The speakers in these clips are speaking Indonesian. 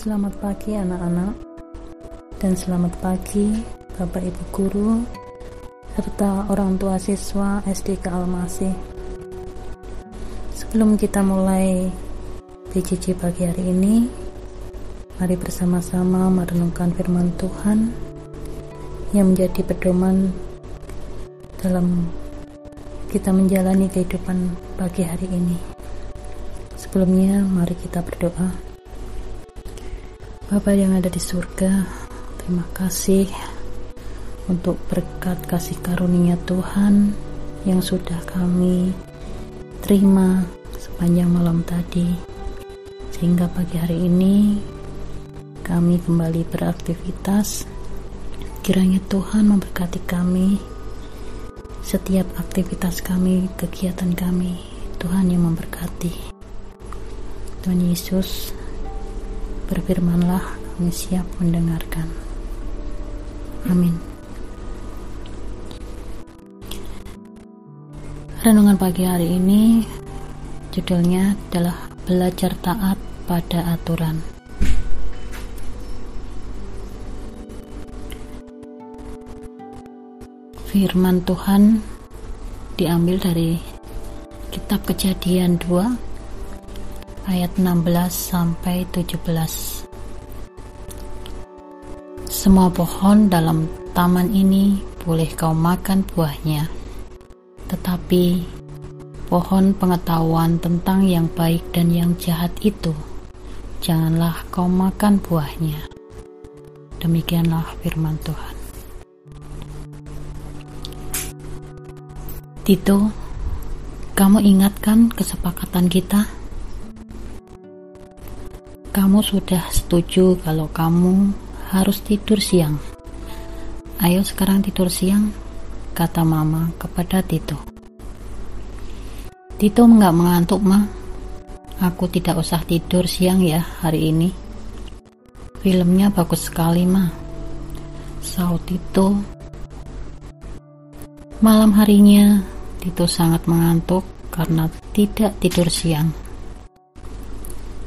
Selamat pagi anak-anak dan selamat pagi Bapak Ibu Guru serta orang tua siswa SDK Almasih. Sebelum kita mulai PJJ pagi hari ini, mari bersama-sama merenungkan firman Tuhan yang menjadi pedoman dalam kita menjalani kehidupan pagi hari ini. Sebelumnya, mari kita berdoa. Bapak yang ada di surga, terima kasih untuk berkat kasih karunia Tuhan yang sudah kami terima sepanjang malam tadi. Sehingga pagi hari ini kami kembali beraktivitas. Kiranya Tuhan memberkati kami setiap aktivitas kami, kegiatan kami. Tuhan yang memberkati. Tuhan Yesus berfirmanlah kami siap mendengarkan. Amin. Renungan pagi hari ini judulnya adalah belajar taat pada aturan. Firman Tuhan diambil dari kitab Kejadian 2 ayat 16 sampai 17. Semua pohon dalam taman ini boleh kau makan buahnya, tetapi pohon pengetahuan tentang yang baik dan yang jahat itu janganlah kau makan buahnya. Demikianlah firman Tuhan. Tito, kamu ingatkan kesepakatan kita? Kamu sudah setuju kalau kamu harus tidur siang. Ayo sekarang tidur siang, kata mama kepada Tito. Tito nggak mengantuk, ma. Aku tidak usah tidur siang ya hari ini. Filmnya bagus sekali, ma. Saut Tito. Malam harinya, Tito sangat mengantuk karena tidak tidur siang.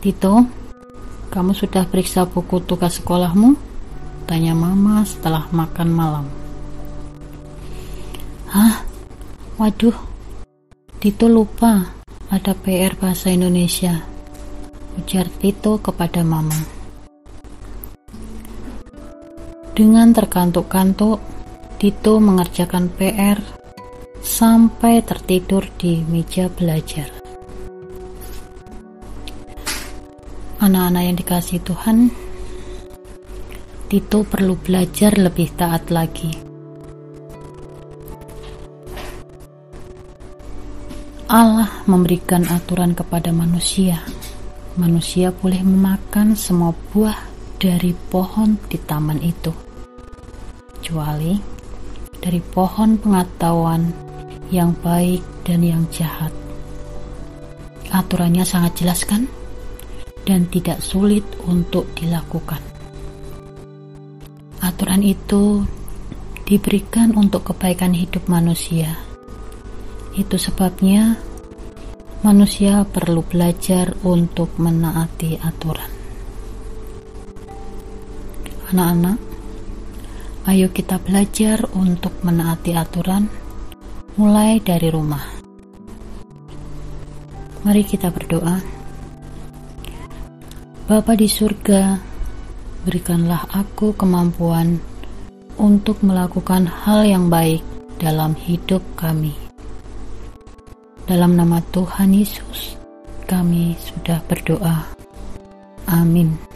Tito, kamu sudah periksa buku tugas sekolahmu? Tanya mama setelah makan malam. Hah? Waduh, Tito lupa ada PR bahasa Indonesia. Ujar Tito kepada mama. Dengan terkantuk-kantuk, Tito mengerjakan PR sampai tertidur di meja belajar. Anak-anak yang dikasih Tuhan, Tito perlu belajar lebih taat lagi. Allah memberikan aturan kepada manusia. Manusia boleh memakan semua buah dari pohon di taman itu, kecuali dari pohon pengetahuan yang baik dan yang jahat. Aturannya sangat jelas, kan? Dan tidak sulit untuk dilakukan. Aturan itu diberikan untuk kebaikan hidup manusia. Itu sebabnya manusia perlu belajar untuk menaati aturan. Anak-anak, ayo kita belajar untuk menaati aturan mulai dari rumah. Mari kita berdoa. Bapa di surga, berikanlah aku kemampuan untuk melakukan hal yang baik dalam hidup kami. Dalam nama Tuhan Yesus, kami sudah berdoa. Amin.